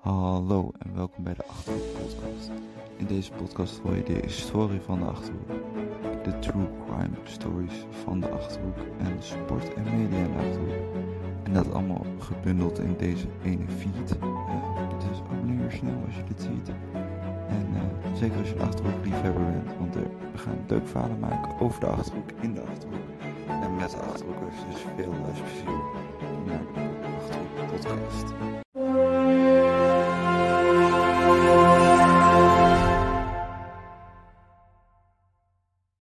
Hallo en welkom bij de Achterhoek Podcast. In deze podcast hoor je de historie van de Achterhoek, de true crime stories van de Achterhoek en de sport en media in de Achterhoek. En dat allemaal gebundeld in deze ene feed. Eh, dus abonneer je snel als je dit ziet. En eh, zeker als je een Achterhoek liefhebber bent, want we gaan deukverhalen maken over de Achterhoek, in de Achterhoek. En met de Achterhoekers dus veel speciaal naar de Achterhoek Podcast.